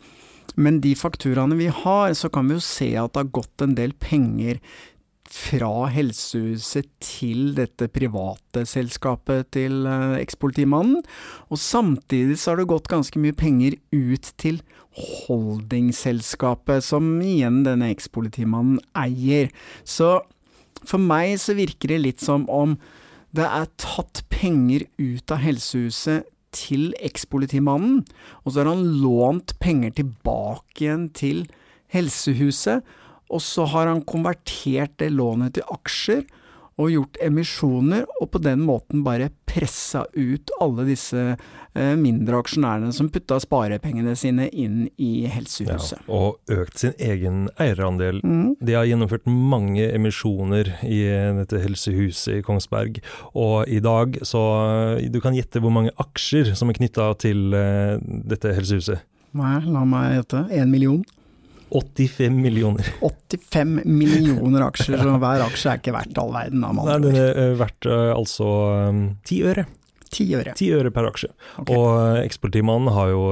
men de fakturaene vi har, så kan vi jo se at det har gått en del penger fra helsehuset til dette private selskapet til eh, ekspolitimannen, og samtidig så har det gått ganske mye penger ut til holdingselskapet, som igjen denne ekspolitimannen eier. Så for meg så virker det litt som om det er tatt penger ut av helsehuset til ekspolitimannen, og så har han lånt penger tilbake igjen til helsehuset, og så har han konvertert det lånet til aksjer og gjort emisjoner, og på den måten bare pressa ut alle disse eh, mindre aksjonærene som putta sparepengene sine inn i Helsehuset. Ja, og økt sin egen eierandel. Mm. De har gjennomført mange emisjoner i dette helsehuset i Kongsberg, og i dag så Du kan gjette hvor mange aksjer som er knytta til eh, dette helsehuset? Nei, la meg gjette. Én million? 85 millioner. 85 millioner aksjer, så hver aksje er ikke verdt all verden. Nei, den er eh, verdt uh, altså ti um, øre. Ti øre. 10 øre per aksje. Okay. Og uh, har jo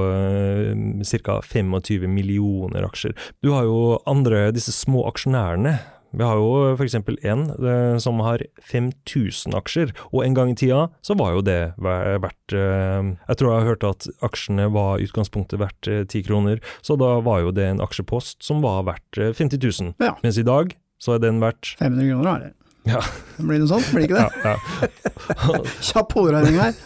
ca. 25 millioner aksjer. Du har jo andre, disse små aksjonærene vi har jo f.eks. en eh, som har 5000 aksjer, og en gang i tida så var jo det verdt eh, Jeg tror jeg har hørt at aksjene var i utgangspunktet verdt eh, 10 kroner, så da var jo det en aksjepost som var verdt 50 000. Ja. Mens i dag så er den verdt 500 kroner, er det. Ja. Det blir noe sånt, blir det ikke det? Ja, ja. Kjapp hoderegning her.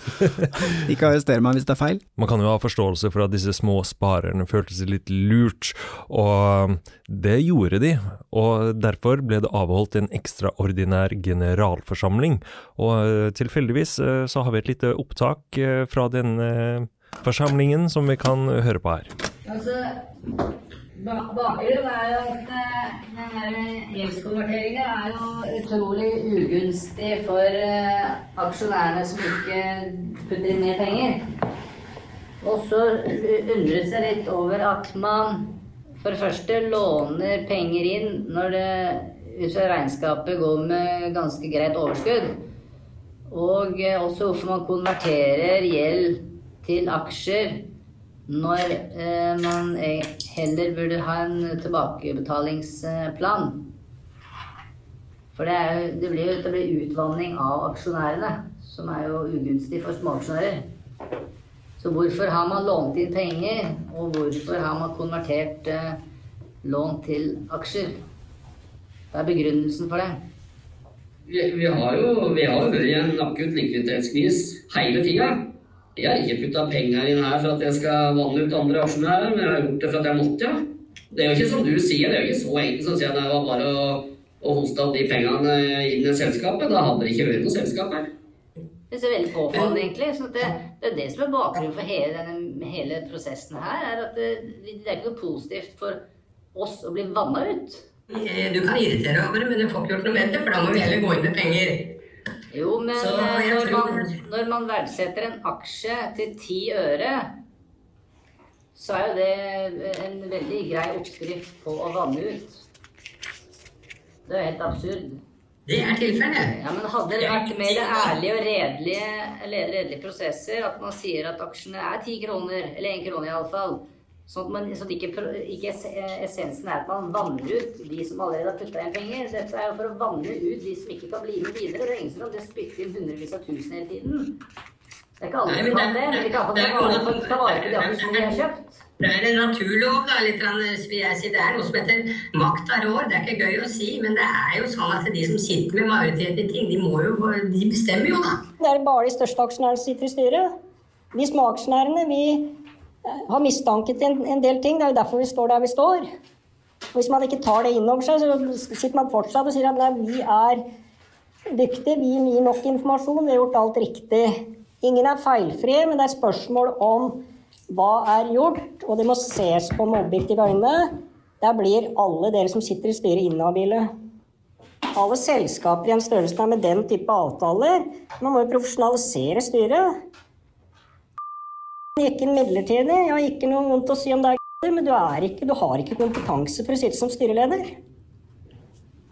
Ikke arrester meg hvis det er feil. Man kan jo ha forståelse for at disse små sparerne følte seg litt lurt, og det gjorde de. Og derfor ble det avholdt en ekstraordinær generalforsamling. Og tilfeldigvis eh, så har vi et lite opptak eh, fra den forsamlingen som vi kan høre på her. Altså Bakgrunnen er jo at den gjeldskonverteringen er utrolig ugunstig for uh, aksjonærene som ikke putter inn mer penger. Og så undret seg litt over at man for det første låner penger inn når det ut fra regnskapet går med ganske greit overskudd. Og også hvorfor man konverterer gjeld til aksjer når eh, man heller burde ha en tilbakebetalingsplan. For det, er, det, blir jo det blir utvanning av aksjonærene, som er jo ugunstig for småaksjonærer. Så hvorfor har man lånt inn penger, og hvorfor har man konvertert eh, lån til aksjer? Hva er begrunnelsen for det? Vi, vi har jo vært i en akutt likviditetskvis hele tida. Jeg har ikke putta penger inn her for at jeg skal vanne ut andre aksjonærer, men jeg har gjort det for at jeg måtte, ja. Det er jo ikke som du sier, det er jo ikke så enkelt som å si at det var bare å, å hoste opp de pengene inn i selskapet. Da hadde det ikke vært noe selskap her. Det er veldig påfallende, egentlig. Så det, det, er det som er bakgrunnen for hele, denne, hele prosessen her. er at det, det, er ikke noe positivt for oss å bli vanna ut. Eh, du kan irritere over det, men du får ikke gjort noe med det, for da må vi heller gå inn med penger. Jo, men Så, eh, når, man, når man verdsetter en aksje til ti øre, så er jo det en veldig grei oppskrift på å vanne ut. Det er helt absurd. Det er tilfellet. Ja, men Hadde det vært mer ærlige og redelige, redelige prosesser, at man sier at aksjene er ti kroner, eller én krone iallfall, sånn at, man, sånn at ikke, ikke essensen er at man vanner ut de som allerede har putta inn penger. Dette er jo for å vanne ut de som ikke kan bli med videre. Det er ingen som kan spytte inn hundrevis av tusen hele tiden. Det er ikke alle som kan det, men de kan det iallfall er- ta vare på- de aksjene de har kjøpt. Det er en naturlov, da. Litt, grann, vil jeg si. Det er noe som heter makt av rår. Det er ikke gøy å si, men det er jo sånn at de som sitter med majoriteten i ting, de må jo De bestemmer jo, da. Det er bare de største aksjonærene som sitter i styret. Vi småaksjonærene vi eh, har mistanket en, en del ting. Det er jo derfor vi står der vi står. Og hvis man ikke tar det inn over seg, så sitter man fortsatt og sier at nei, vi er dyktige, vi gir nok informasjon, vi har gjort alt riktig. Ingen er feilfrie, men det er spørsmål om hva er gjort, og det må ses på med objektive øyne. Der blir alle dere som sitter i styret inhabile. Alle selskaper i en størrelse med den type avtaler. Man må jo profesjonalisere styret. Inn midlertidig. Jeg har ikke noe vondt å si om deg, men du, ikke, du har ikke kompetanse for å sitte som styreleder.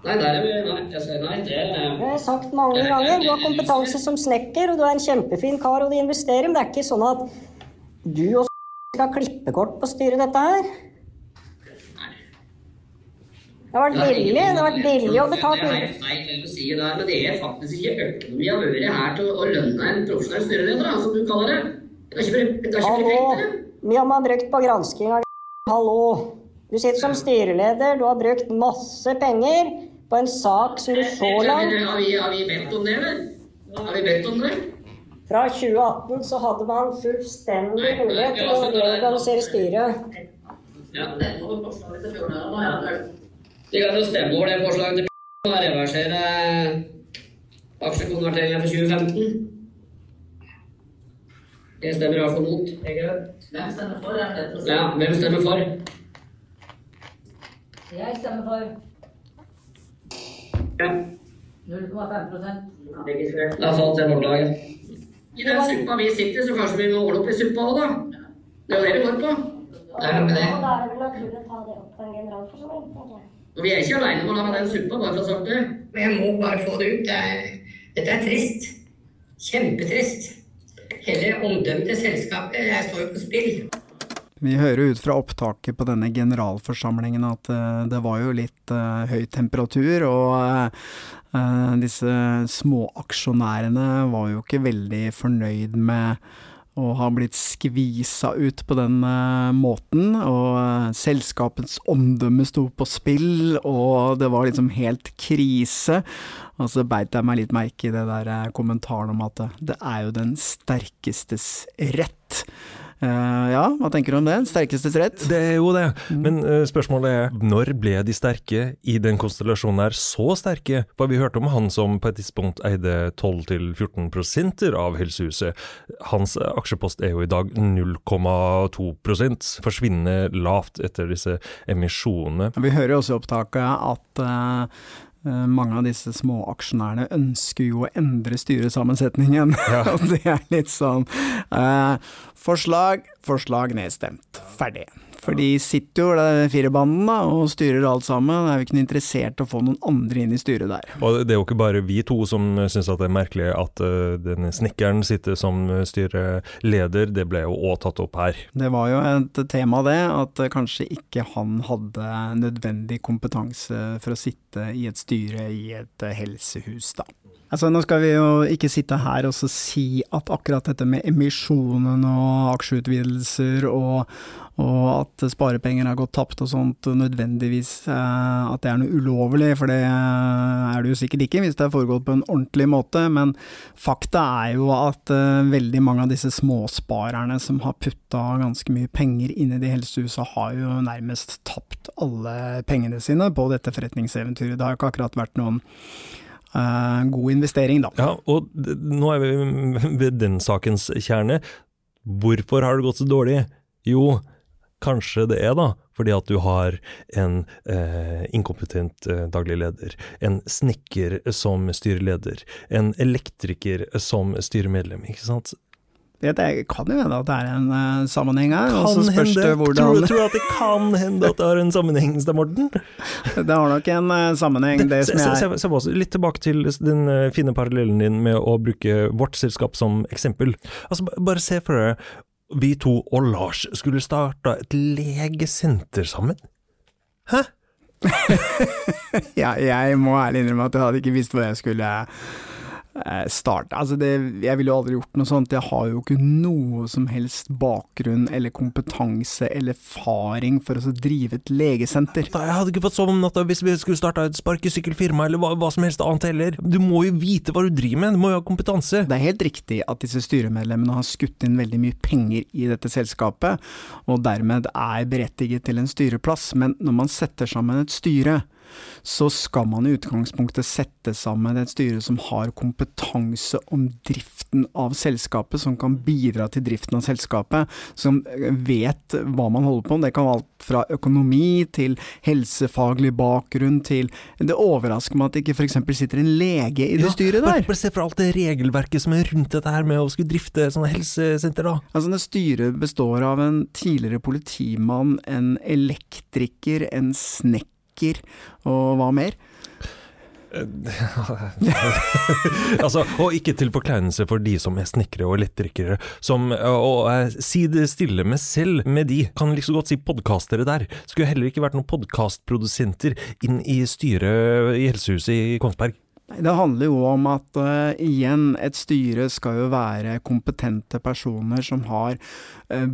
Nei, vi Nei, jeg sier nei. Det har sagt mange ganger. Du har kompetanse som snekker, og du er en kjempefin kar, og du investerer, men det er ikke sånn at du og skal ha klippekort på styret dette her. Det har vært billig. Det har vært billig å betale Det er feil å si det men det er faktisk ikke økonomi har vært her til å lønne en profesjonell styreleder, som du kaller det. Det har ikke vært- har ikke Hallo. Mye har man brukt på gransking av Hallo. Du sitter som styreleder, du har brukt masse penger på en sak som du så langt Har vi, har vi bedt om det, eller? Har vi bedt om det? Fra 2018 så hadde man fullstendig mulighet til å reorganisere styret. Ja, det. Vi kan jo stemme over det forslaget til å reversere aksjekonverteringen for 2015. Jeg stemmer i hvert fall mot. Hvem stemmer for? Er det Ja, hvem stemmer for? Jeg stemmer for. Ja. 0,5 La oss ha det morgendagen. I den suppa vi sitter så kanskje vi må ordne opp i suppa òg, da. Det er jo det vi går på. Det er med det. Da er det vel naturlig å ta det opp på en generalforsamling, tenker jeg. Og vi er ikke aleine om å lage den suppa, bare for å ha sagt det. Men jeg må bare få det ut. Det er, dette er trist. Kjempetrist. Hele omdømmet til selskapet står jo på spill. Vi hører ut fra opptaket på denne generalforsamlingen at uh, det var jo litt uh, høy temperatur, og uh, disse småaksjonærene var jo ikke veldig fornøyd med å har blitt skvisa ut på den måten, og selskapets omdømme sto på spill, og det var liksom helt krise. Og så beit jeg meg litt merke i det der kommentaren om at det er jo den sterkestes rett. Uh, ja, hva tenker du om det? Sterkestes rett? Det er jo det, men uh, spørsmålet er når ble de sterke i den konstellasjonen her så sterke? For vi hørte om han som på et tidspunkt eide 12-14% av Helsehuset. Hans aksjepost er jo i dag 0,2% forsvinner lavt etter disse emisjonene. Vi hører jo også i opptaket at mange av disse småaksjonærene ønsker jo å endre styresammensetningen. Ja. det er litt sånn eh, Forslag, forslag nedstemt. Ferdig. For de sitter jo der firebanden da, og styrer alt sammen. Det er jo ikke noe interessert å få noen andre inn i styret der. Og det er jo ikke bare vi to som syns det er merkelig at uh, denne snekkeren sitter som styreleder, det ble jo òg tatt opp her. Det var jo et tema det, at kanskje ikke han hadde nødvendig kompetanse for å sitte i et styre i et helsehus, da. Altså, nå skal vi jo ikke sitte her og si at akkurat dette med emisjonen og aksjeutvidelser og, og at sparepenger har gått tapt og sånt, nødvendigvis eh, at det er noe ulovlig, for det er det jo sikkert ikke hvis det er foregått på en ordentlig måte. Men fakta er jo at eh, veldig mange av disse småsparerne som har putta ganske mye penger inn i de helsehusa, har jo nærmest tapt alle pengene sine på dette forretningseventyret. Det har jo ikke akkurat vært noen Uh, god investering, da. Ja, og nå er vi ved den sakens kjerne. Hvorfor har det gått så dårlig? Jo, kanskje det er da fordi at du har en eh, inkompetent eh, daglig leder, en snekker som styreleder, en elektriker som styremedlem, ikke sant. Det kan jo hende at det er en uh, sammenheng her. Kan hende. Hvordan... Tror, du at det kan hende at det har en sammenheng, Stein Morten? det har nok en uh, sammenheng, det, det som jeg se, se, se, Litt tilbake til den uh, fine parallellen din med å bruke vårt selskap som eksempel. Altså, bare se for deg vi to og Lars skulle starta et legesenter sammen. Hæ? ja, jeg må ærlig innrømme at jeg hadde ikke visst hvor jeg skulle Eh, starte. Altså det, jeg ville jo aldri gjort noe sånt. Jeg har jo ikke noe som helst bakgrunn eller kompetanse eller erfaring for å drive et legesenter. Jeg hadde ikke fått sove om natta hvis vi skulle starta et sparkesykkelfirma eller hva, hva, som helst annet heller. Du må jo vite hva du driver med, du må jo ha kompetanse. Det er helt riktig at disse styremedlemmene har skutt inn veldig mye penger i dette selskapet, og dermed er berettiget til en styreplass, men når man setter sammen et styre, så skal man i utgangspunktet sette sammen et styre som har kompetanse om driften av selskapet, som kan bidra til driften av selskapet, som vet hva man holder på med. Det kan være alt fra økonomi til helsefaglig bakgrunn til Det overrasker meg at det ikke f.eks. sitter en lege i det ja, styret der. Bare se for alt det regelverket som er rundt dette her med å skulle drifte sånne helsesenter, da. Altså, det styret består av en tidligere politimann, en elektriker, en snekker snekker, og hva mer? altså, og ikke til forkleinelse for de som er snekkere og elektrikere, som og sidestiller meg selv med de, kan like så godt si podkastere der. Skulle heller ikke vært noen podkastprodusenter inn i styret i Helsehuset i Kongsberg. Det handler jo om at uh, igjen, et styre skal jo være kompetente personer som har uh,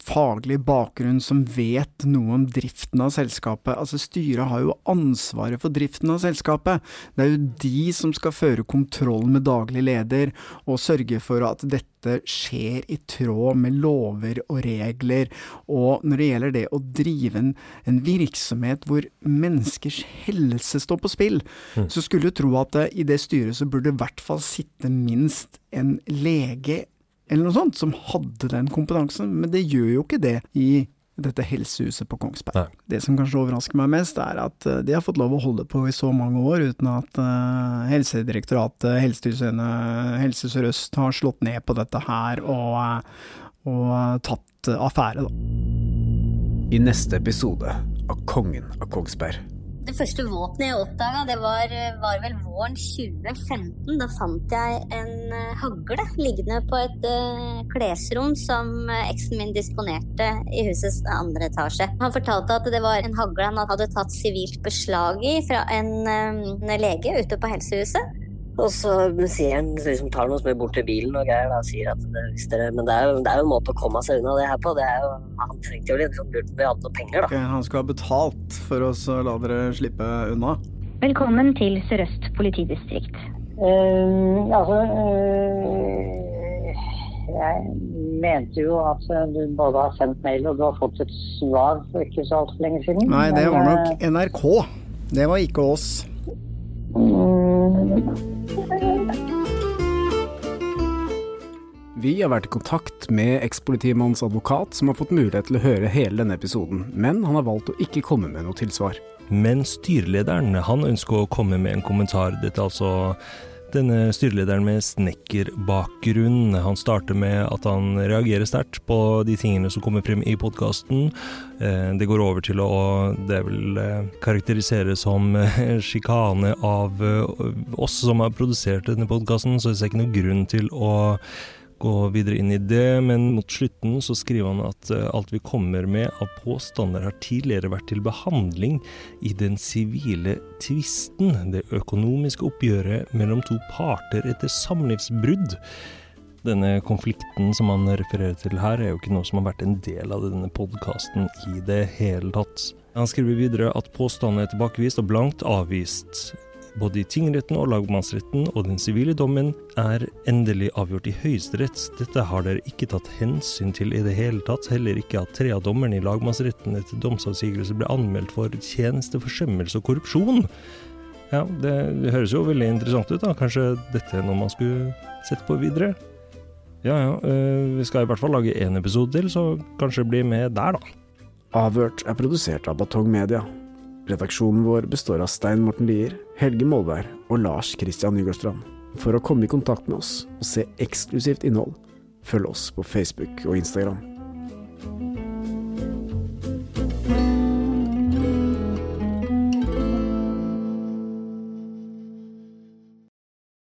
faglig bakgrunn som vet noe om driften av selskapet. Altså Styret har jo ansvaret for driften av selskapet. Det er jo de som skal føre kontroll med daglig leder og sørge for at dette skjer i tråd med lover og regler. Og når det gjelder det å drive en, en virksomhet hvor menneskers helse står på spill, mm. så skulle du tro at i det styret så burde i hvert fall sitte minst en lege eller noe sånt, som hadde den kompetansen. Men det gjør jo ikke det i dette helsehuset på Kongsberg. Nei. Det som kanskje overrasker meg mest, er at eh, de har fått lov å holde på i så mange år uten at uh, Helsedirektoratet, Helsetilsynet, Helse Sør-Øst har slått ned på dette her og, eh, og tatt affære, da. I neste episode av Kongen av Kongsberg det første våpenet jeg oppdaga, det var, var, vel våren 2015. Da fant jeg en uh, hagle liggende på et uh, klesrom som eksen min disponerte i husets andre etasje. Han fortalte at det var en hagle han hadde tatt sivilt beslag i fra en, en lege ute på helsehuset. Og så sier han, liksom, tar noe med bort til bilen og greier. Da, sier at det, dere, Men det er, jo, det er, jo, en måte å komme seg unna det her på. Det er jo, han trengte jo litt liksom, lurt med noe penger, da. Okay, han skulle ha betalt for oss å la dere slippe unna? Velkommen til Sør-Øst politidistrikt. Uh, altså uh, Jeg mente jo at du både har sendt mail og du har fått et svar for ikke så altfor lenge siden. Nei, det var nok eh, NRK. Det var ikke oss. Vi har vært i kontakt med ekspolitimannens advokat, som har fått mulighet til å høre hele denne episoden, men han har valgt å ikke komme med noe tilsvar. Men styrelederen han ønsker å komme med en kommentar. Dette er altså denne styrelederen med snekkerbakgrunn. Han starter med at han reagerer sterkt på de tingene som kommer frem i podkasten. Eh, det går over til å det vil eh, karakteriseres som eh, sjikane av oss som har produsert denne podkasten, så jeg ser ikke noen grunn til å gå videre inn i det, men mot slutten så skriver han at eh, alt vi kommer med av påstander har tidligere vært til behandling i den sivile tvisten, det økonomiske oppgjøret mellom to parter etter samlivsbrudd. Denne konflikten som han refererer til her, er jo ikke noe som har vært en del av denne podkasten i det hele tatt. Han skriver videre at påstanden er tilbakevist og blankt avvist. Både i tingretten og lagmannsretten, og den sivile dommen er endelig avgjort i Høyesterett. Dette har dere ikke tatt hensyn til i det hele tatt, heller ikke at tre av dommerne i lagmannsretten etter domsavsigelse ble anmeldt for tjenesteforsømmelse og korrupsjon. Ja, det, det, høres jo veldig interessant ut, da. Kanskje dette er noe man skulle sett på videre? Ja ja, øh, vi skal i hvert fall lage én episode til, så kanskje bli med der, da. Avhørt er produsert av Batong Media. Redaksjonen vår består av Stein Morten Lier, Helge Molvær og Lars Christian Nygårdstrand. For å komme i kontakt med oss og se eksklusivt innhold, følg oss på Facebook og Instagram.